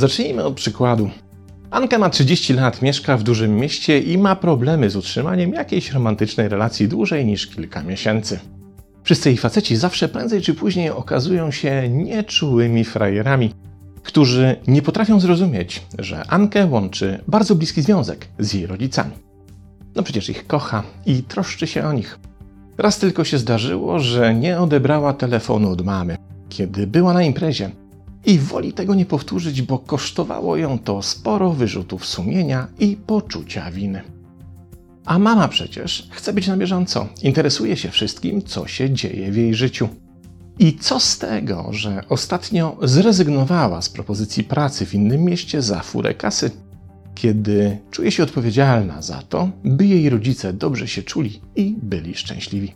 Zacznijmy od przykładu. Anka ma 30 lat, mieszka w dużym mieście i ma problemy z utrzymaniem jakiejś romantycznej relacji dłużej niż kilka miesięcy. Wszyscy jej faceci zawsze prędzej czy później okazują się nieczułymi frajerami, którzy nie potrafią zrozumieć, że Ankę łączy bardzo bliski związek z jej rodzicami. No przecież ich kocha i troszczy się o nich. Raz tylko się zdarzyło, że nie odebrała telefonu od mamy, kiedy była na imprezie i woli tego nie powtórzyć, bo kosztowało ją to sporo wyrzutów sumienia i poczucia winy. A mama przecież chce być na bieżąco, interesuje się wszystkim, co się dzieje w jej życiu. I co z tego, że ostatnio zrezygnowała z propozycji pracy w innym mieście za furę kasy, kiedy czuje się odpowiedzialna za to, by jej rodzice dobrze się czuli i byli szczęśliwi.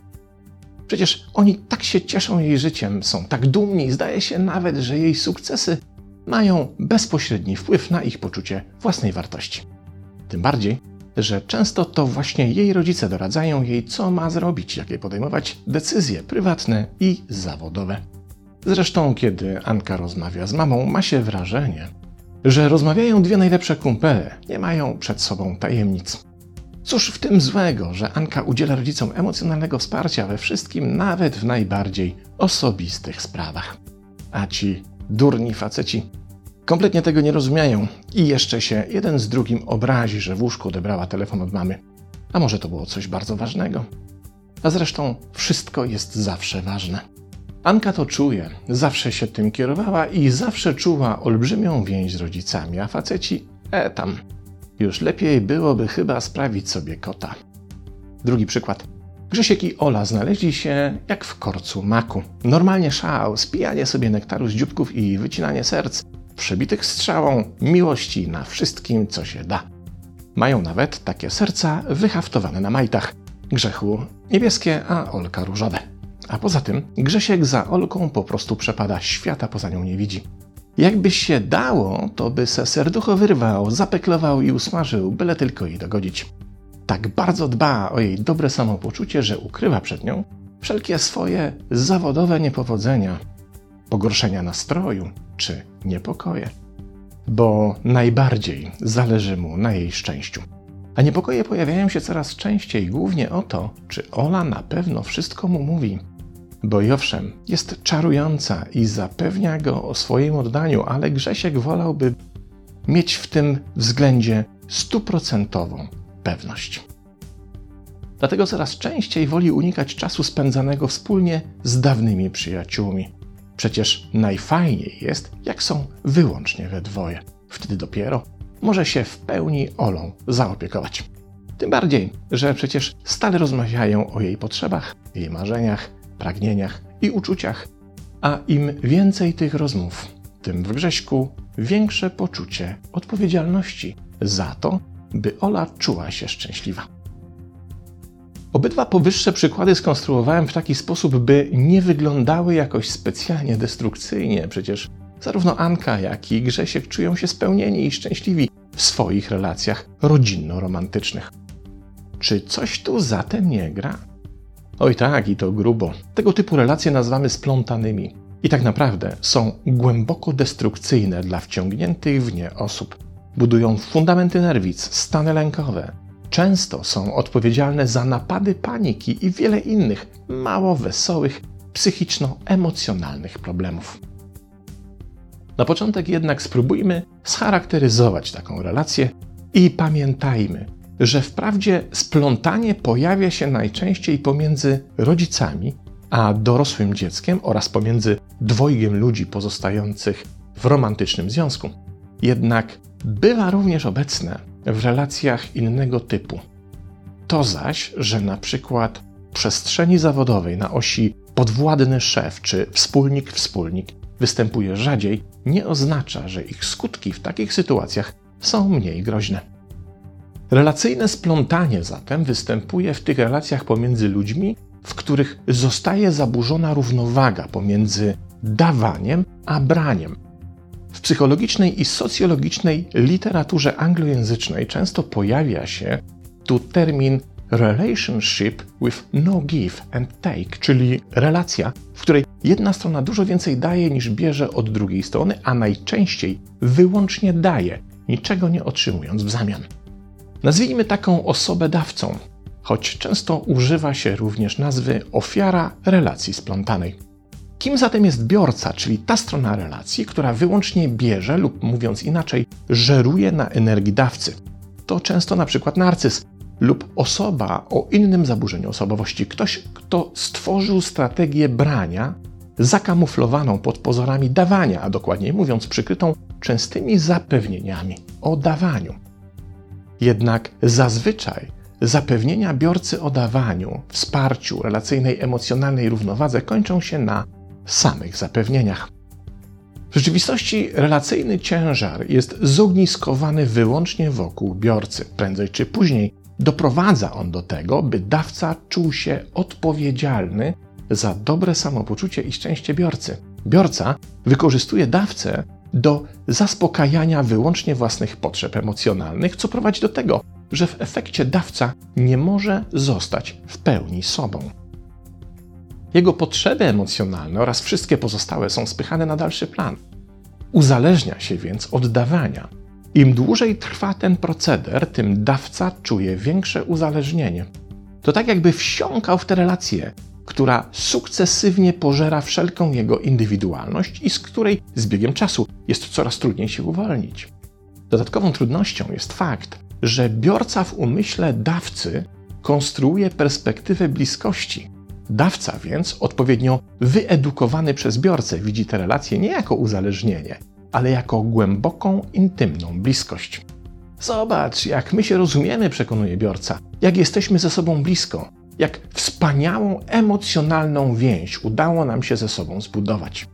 Przecież oni tak się cieszą jej życiem, są tak dumni, zdaje się nawet, że jej sukcesy mają bezpośredni wpływ na ich poczucie własnej wartości. Tym bardziej, że często to właśnie jej rodzice doradzają jej, co ma zrobić, jakie podejmować decyzje prywatne i zawodowe. Zresztą, kiedy Anka rozmawia z mamą, ma się wrażenie, że rozmawiają dwie najlepsze kumpele, nie mają przed sobą tajemnic. Cóż w tym złego, że Anka udziela rodzicom emocjonalnego wsparcia we wszystkim, nawet w najbardziej osobistych sprawach. A ci durni faceci kompletnie tego nie rozumieją i jeszcze się jeden z drugim obrazi, że w łóżku odebrała telefon od mamy. A może to było coś bardzo ważnego? A zresztą wszystko jest zawsze ważne. Anka to czuje, zawsze się tym kierowała i zawsze czuła olbrzymią więź z rodzicami, a faceci, e tam, już lepiej byłoby chyba sprawić sobie kota. Drugi przykład. Grzesiek i Ola znaleźli się jak w korcu maku. Normalnie szał, spijanie sobie nektaru z dzióbków i wycinanie serc, przebitych strzałą miłości na wszystkim, co się da. Mają nawet takie serca wyhaftowane na majtach. Grzechu niebieskie, a Olka różowe. A poza tym Grzesiek za Olką po prostu przepada, świata poza nią nie widzi. Jakby się dało, to by se serducho wyrwał, zapeklował i usmażył, byle tylko jej dogodzić. Tak bardzo dba o jej dobre samopoczucie, że ukrywa przed nią wszelkie swoje zawodowe niepowodzenia, pogorszenia nastroju czy niepokoje. Bo najbardziej zależy mu na jej szczęściu. A niepokoje pojawiają się coraz częściej, głównie o to, czy Ola na pewno wszystko mu mówi bo i owszem, jest czarująca i zapewnia go o swoim oddaniu, ale Grzesiek wolałby mieć w tym względzie stuprocentową pewność. Dlatego coraz częściej woli unikać czasu spędzanego wspólnie z dawnymi przyjaciółmi. Przecież najfajniej jest, jak są wyłącznie we dwoje. Wtedy dopiero może się w pełni Olą zaopiekować. Tym bardziej, że przecież stale rozmawiają o jej potrzebach, jej marzeniach, pragnieniach i uczuciach. A im więcej tych rozmów, tym w Grześku większe poczucie odpowiedzialności za to, by Ola czuła się szczęśliwa. Obydwa powyższe przykłady skonstruowałem w taki sposób, by nie wyglądały jakoś specjalnie destrukcyjnie. Przecież zarówno Anka, jak i Grzesiek czują się spełnieni i szczęśliwi w swoich relacjach rodzinno-romantycznych. Czy coś tu zatem nie gra? Oj tak, i to grubo. Tego typu relacje nazywamy splątanymi. I tak naprawdę są głęboko destrukcyjne dla wciągniętych w nie osób. Budują fundamenty nerwic, stany lękowe. Często są odpowiedzialne za napady paniki i wiele innych mało wesołych, psychiczno-emocjonalnych problemów. Na początek jednak spróbujmy scharakteryzować taką relację i pamiętajmy, że wprawdzie splątanie pojawia się najczęściej pomiędzy rodzicami a dorosłym dzieckiem oraz pomiędzy dwojgiem ludzi pozostających w romantycznym związku. Jednak bywa również obecne w relacjach innego typu. To zaś, że na przykład przestrzeni zawodowej na osi podwładny szef czy wspólnik-wspólnik występuje rzadziej, nie oznacza, że ich skutki w takich sytuacjach są mniej groźne. Relacyjne splątanie zatem występuje w tych relacjach pomiędzy ludźmi, w których zostaje zaburzona równowaga pomiędzy dawaniem a braniem. W psychologicznej i socjologicznej literaturze anglojęzycznej często pojawia się tu termin relationship with no give and take, czyli relacja, w której jedna strona dużo więcej daje niż bierze od drugiej strony, a najczęściej wyłącznie daje, niczego nie otrzymując w zamian. Nazwijmy taką osobę dawcą, choć często używa się również nazwy ofiara relacji splątanej. Kim zatem jest biorca, czyli ta strona relacji, która wyłącznie bierze lub mówiąc inaczej, żeruje na energii dawcy? To często na przykład narcyz lub osoba o innym zaburzeniu osobowości, ktoś, kto stworzył strategię brania zakamuflowaną pod pozorami dawania, a dokładniej mówiąc, przykrytą częstymi zapewnieniami o dawaniu. Jednak zazwyczaj zapewnienia biorcy o dawaniu, wsparciu, relacyjnej, emocjonalnej równowadze kończą się na samych zapewnieniach. W rzeczywistości relacyjny ciężar jest zogniskowany wyłącznie wokół biorcy. Prędzej czy później doprowadza on do tego, by dawca czuł się odpowiedzialny za dobre samopoczucie i szczęście biorcy. Biorca wykorzystuje dawcę do zaspokajania wyłącznie własnych potrzeb emocjonalnych, co prowadzi do tego, że w efekcie dawca nie może zostać w pełni sobą. Jego potrzeby emocjonalne oraz wszystkie pozostałe są spychane na dalszy plan. Uzależnia się więc od dawania. Im dłużej trwa ten proceder, tym dawca czuje większe uzależnienie. To tak jakby wsiąkał w tę relację, która sukcesywnie pożera wszelką jego indywidualność i z której z biegiem czasu jest coraz trudniej się uwolnić. Dodatkową trudnością jest fakt, że biorca w umyśle dawcy konstruuje perspektywę bliskości, Dawca więc, odpowiednio wyedukowany przez biorcę, widzi te relacje nie jako uzależnienie, ale jako głęboką, intymną bliskość. Zobacz, jak my się rozumiemy, przekonuje biorca, jak jesteśmy ze sobą blisko, jak wspaniałą emocjonalną więź udało nam się ze sobą zbudować.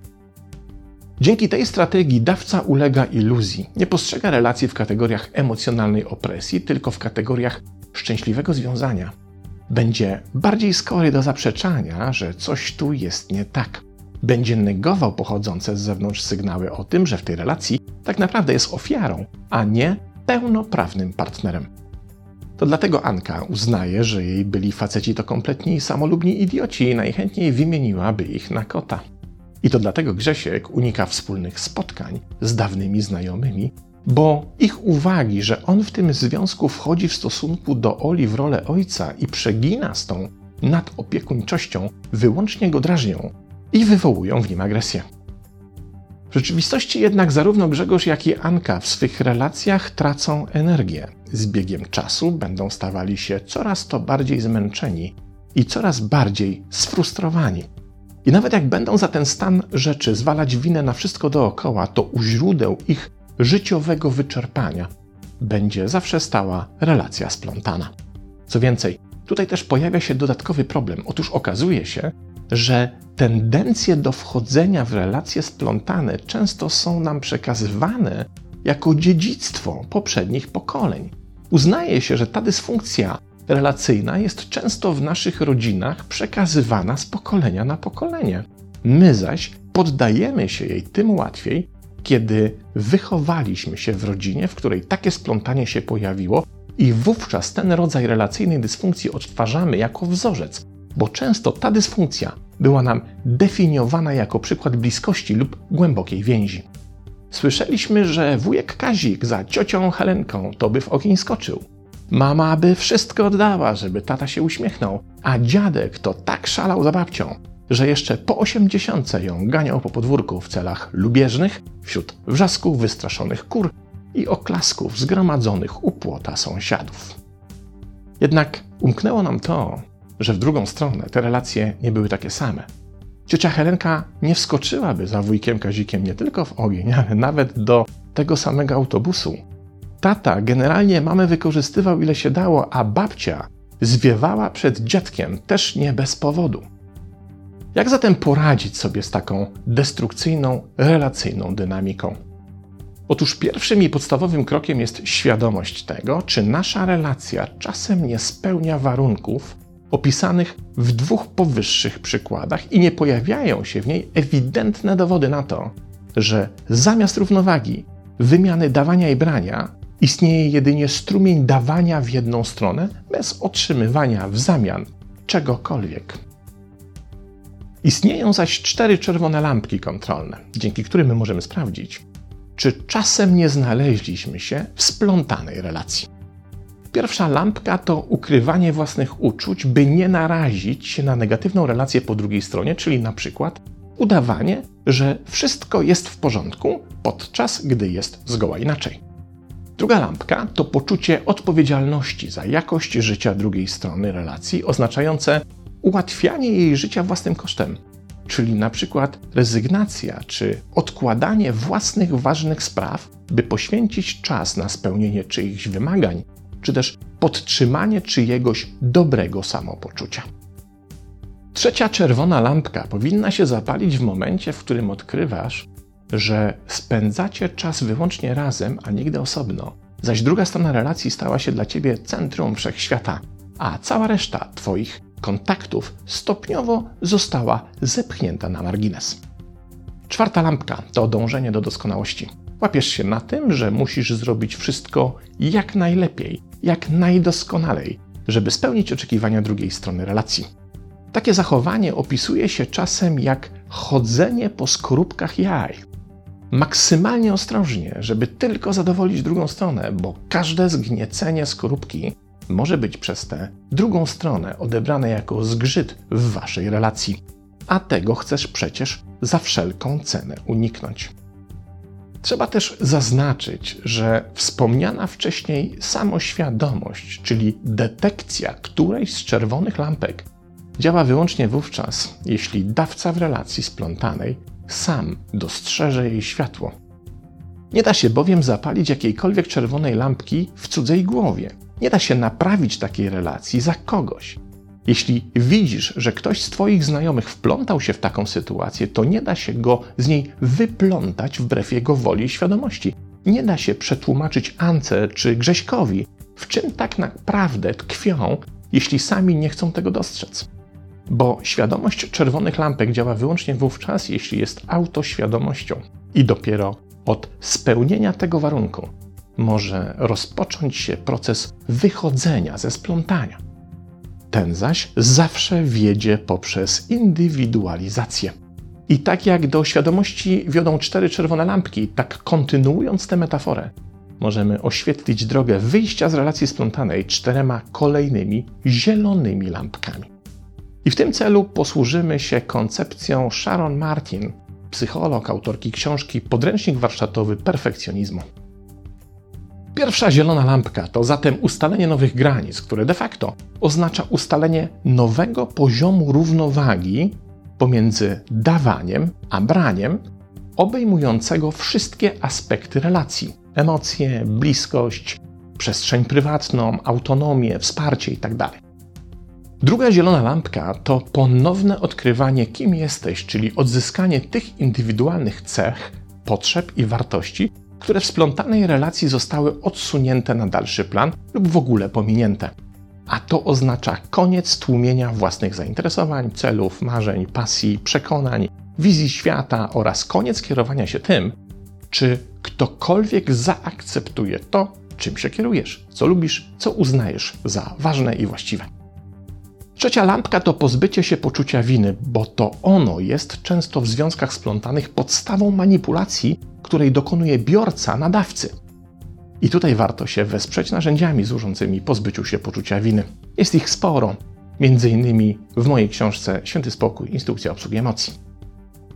Dzięki tej strategii dawca ulega iluzji, nie postrzega relacji w kategoriach emocjonalnej opresji, tylko w kategoriach szczęśliwego związania będzie bardziej skory do zaprzeczania, że coś tu jest nie tak. Będzie negował pochodzące z zewnątrz sygnały o tym, że w tej relacji tak naprawdę jest ofiarą, a nie pełnoprawnym partnerem. To dlatego Anka uznaje, że jej byli faceci to kompletni samolubni idioci i najchętniej wymieniłaby ich na kota. I to dlatego Grzesiek unika wspólnych spotkań z dawnymi znajomymi, bo ich uwagi, że on w tym związku wchodzi w stosunku do Oli w rolę ojca i przegina z tą nadopiekuńczością, wyłącznie go drażnią i wywołują w nim agresję. W rzeczywistości jednak zarówno Grzegorz, jak i Anka w swych relacjach tracą energię. Z biegiem czasu będą stawali się coraz to bardziej zmęczeni i coraz bardziej sfrustrowani. I nawet jak będą za ten stan rzeczy zwalać winę na wszystko dookoła, to u źródeł ich życiowego wyczerpania będzie zawsze stała relacja splątana. Co więcej, tutaj też pojawia się dodatkowy problem. Otóż okazuje się, że tendencje do wchodzenia w relacje splątane często są nam przekazywane jako dziedzictwo poprzednich pokoleń. Uznaje się, że ta dysfunkcja relacyjna jest często w naszych rodzinach przekazywana z pokolenia na pokolenie. My zaś poddajemy się jej tym łatwiej, kiedy wychowaliśmy się w rodzinie, w której takie splątanie się pojawiło, i wówczas ten rodzaj relacyjnej dysfunkcji odtwarzamy jako wzorzec, bo często ta dysfunkcja była nam definiowana jako przykład bliskości lub głębokiej więzi. Słyszeliśmy, że wujek Kazik za ciocią Helenką to by w ogień skoczył. Mama by wszystko oddała, żeby tata się uśmiechnął, a dziadek to tak szalał za babcią, że jeszcze po osiemdziesiątce ją ganiał po podwórku w celach lubieżnych, wśród wrzasków wystraszonych kur i oklasków zgromadzonych u płota sąsiadów. Jednak umknęło nam to, że w drugą stronę te relacje nie były takie same. Ciocia Helenka nie wskoczyłaby za wujkiem Kazikiem nie tylko w ogień, ale nawet do tego samego autobusu. Tata generalnie mamę wykorzystywał ile się dało, a babcia zwiewała przed dziadkiem też nie bez powodu. Jak zatem poradzić sobie z taką destrukcyjną, relacyjną dynamiką? Otóż pierwszym i podstawowym krokiem jest świadomość tego, czy nasza relacja czasem nie spełnia warunków opisanych w dwóch powyższych przykładach i nie pojawiają się w niej ewidentne dowody na to, że zamiast równowagi, wymiany dawania i brania, Istnieje jedynie strumień dawania w jedną stronę bez otrzymywania w zamian czegokolwiek. Istnieją zaś cztery czerwone lampki kontrolne, dzięki którym my możemy sprawdzić, czy czasem nie znaleźliśmy się w splątanej relacji. Pierwsza lampka to ukrywanie własnych uczuć, by nie narazić się na negatywną relację po drugiej stronie, czyli na przykład udawanie, że wszystko jest w porządku, podczas gdy jest zgoła inaczej. Druga lampka to poczucie odpowiedzialności za jakość życia drugiej strony relacji, oznaczające ułatwianie jej życia własnym kosztem, czyli na przykład rezygnacja czy odkładanie własnych ważnych spraw, by poświęcić czas na spełnienie czyichś wymagań, czy też podtrzymanie czyjegoś dobrego samopoczucia. Trzecia czerwona lampka powinna się zapalić w momencie, w którym odkrywasz, że spędzacie czas wyłącznie razem, a nigdy osobno, zaś druga strona relacji stała się dla ciebie centrum wszechświata, a cała reszta Twoich kontaktów stopniowo została zepchnięta na margines. Czwarta lampka to dążenie do doskonałości. Łapiesz się na tym, że musisz zrobić wszystko jak najlepiej, jak najdoskonalej, żeby spełnić oczekiwania drugiej strony relacji. Takie zachowanie opisuje się czasem jak chodzenie po skorupkach jaj. Maksymalnie ostrożnie, żeby tylko zadowolić drugą stronę, bo każde zgniecenie skorupki może być przez tę drugą stronę odebrane jako zgrzyt w waszej relacji, a tego chcesz przecież za wszelką cenę uniknąć. Trzeba też zaznaczyć, że wspomniana wcześniej samoświadomość, czyli detekcja którejś z czerwonych lampek, działa wyłącznie wówczas, jeśli dawca w relacji splątanej sam dostrzeże jej światło. Nie da się bowiem zapalić jakiejkolwiek czerwonej lampki w cudzej głowie. Nie da się naprawić takiej relacji za kogoś. Jeśli widzisz, że ktoś z Twoich znajomych wplątał się w taką sytuację, to nie da się go z niej wyplątać wbrew jego woli i świadomości. Nie da się przetłumaczyć Ance czy Grześkowi, w czym tak naprawdę tkwią, jeśli sami nie chcą tego dostrzec. Bo świadomość czerwonych lampek działa wyłącznie wówczas, jeśli jest autoświadomością. I dopiero od spełnienia tego warunku może rozpocząć się proces wychodzenia ze splątania. Ten zaś zawsze wiedzie poprzez indywidualizację. I tak jak do świadomości wiodą cztery czerwone lampki, tak kontynuując tę metaforę, możemy oświetlić drogę wyjścia z relacji splątanej czterema kolejnymi zielonymi lampkami. I w tym celu posłużymy się koncepcją Sharon Martin, psycholog, autorki książki Podręcznik warsztatowy perfekcjonizmu. Pierwsza zielona lampka to zatem ustalenie nowych granic, które de facto oznacza ustalenie nowego poziomu równowagi pomiędzy dawaniem a braniem, obejmującego wszystkie aspekty relacji: emocje, bliskość, przestrzeń prywatną, autonomię, wsparcie itd. Tak Druga zielona lampka to ponowne odkrywanie, kim jesteś, czyli odzyskanie tych indywidualnych cech, potrzeb i wartości, które w splątanej relacji zostały odsunięte na dalszy plan lub w ogóle pominięte. A to oznacza koniec tłumienia własnych zainteresowań, celów, marzeń, pasji, przekonań, wizji świata oraz koniec kierowania się tym, czy ktokolwiek zaakceptuje to, czym się kierujesz, co lubisz, co uznajesz za ważne i właściwe. Trzecia lampka to pozbycie się poczucia winy, bo to ono jest często w związkach splątanych podstawą manipulacji, której dokonuje biorca nadawcy. I tutaj warto się wesprzeć narzędziami służącymi pozbyciu się poczucia winy. Jest ich sporo, między innymi w mojej książce Święty Spokój Instrukcja obsługi emocji.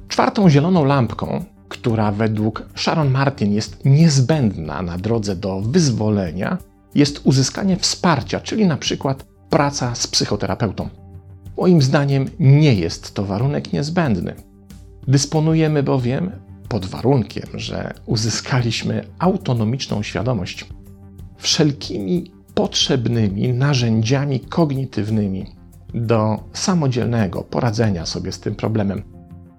Czwartą zieloną lampką, która według Sharon Martin jest niezbędna na drodze do wyzwolenia, jest uzyskanie wsparcia, czyli na przykład praca z psychoterapeutą. Moim zdaniem nie jest to warunek niezbędny. Dysponujemy bowiem, pod warunkiem, że uzyskaliśmy autonomiczną świadomość, wszelkimi potrzebnymi narzędziami kognitywnymi do samodzielnego poradzenia sobie z tym problemem.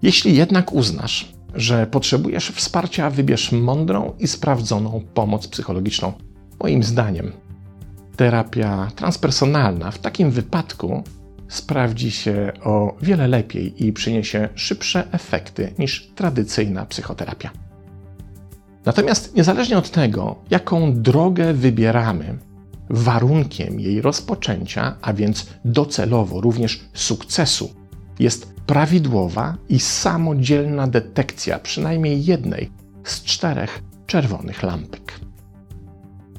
Jeśli jednak uznasz, że potrzebujesz wsparcia, wybierz mądrą i sprawdzoną pomoc psychologiczną. Moim zdaniem terapia transpersonalna w takim wypadku sprawdzi się o wiele lepiej i przyniesie szybsze efekty niż tradycyjna psychoterapia. Natomiast niezależnie od tego, jaką drogę wybieramy, warunkiem jej rozpoczęcia, a więc docelowo również sukcesu, jest prawidłowa i samodzielna detekcja przynajmniej jednej z czterech czerwonych lampek.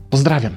Pozdrawiam.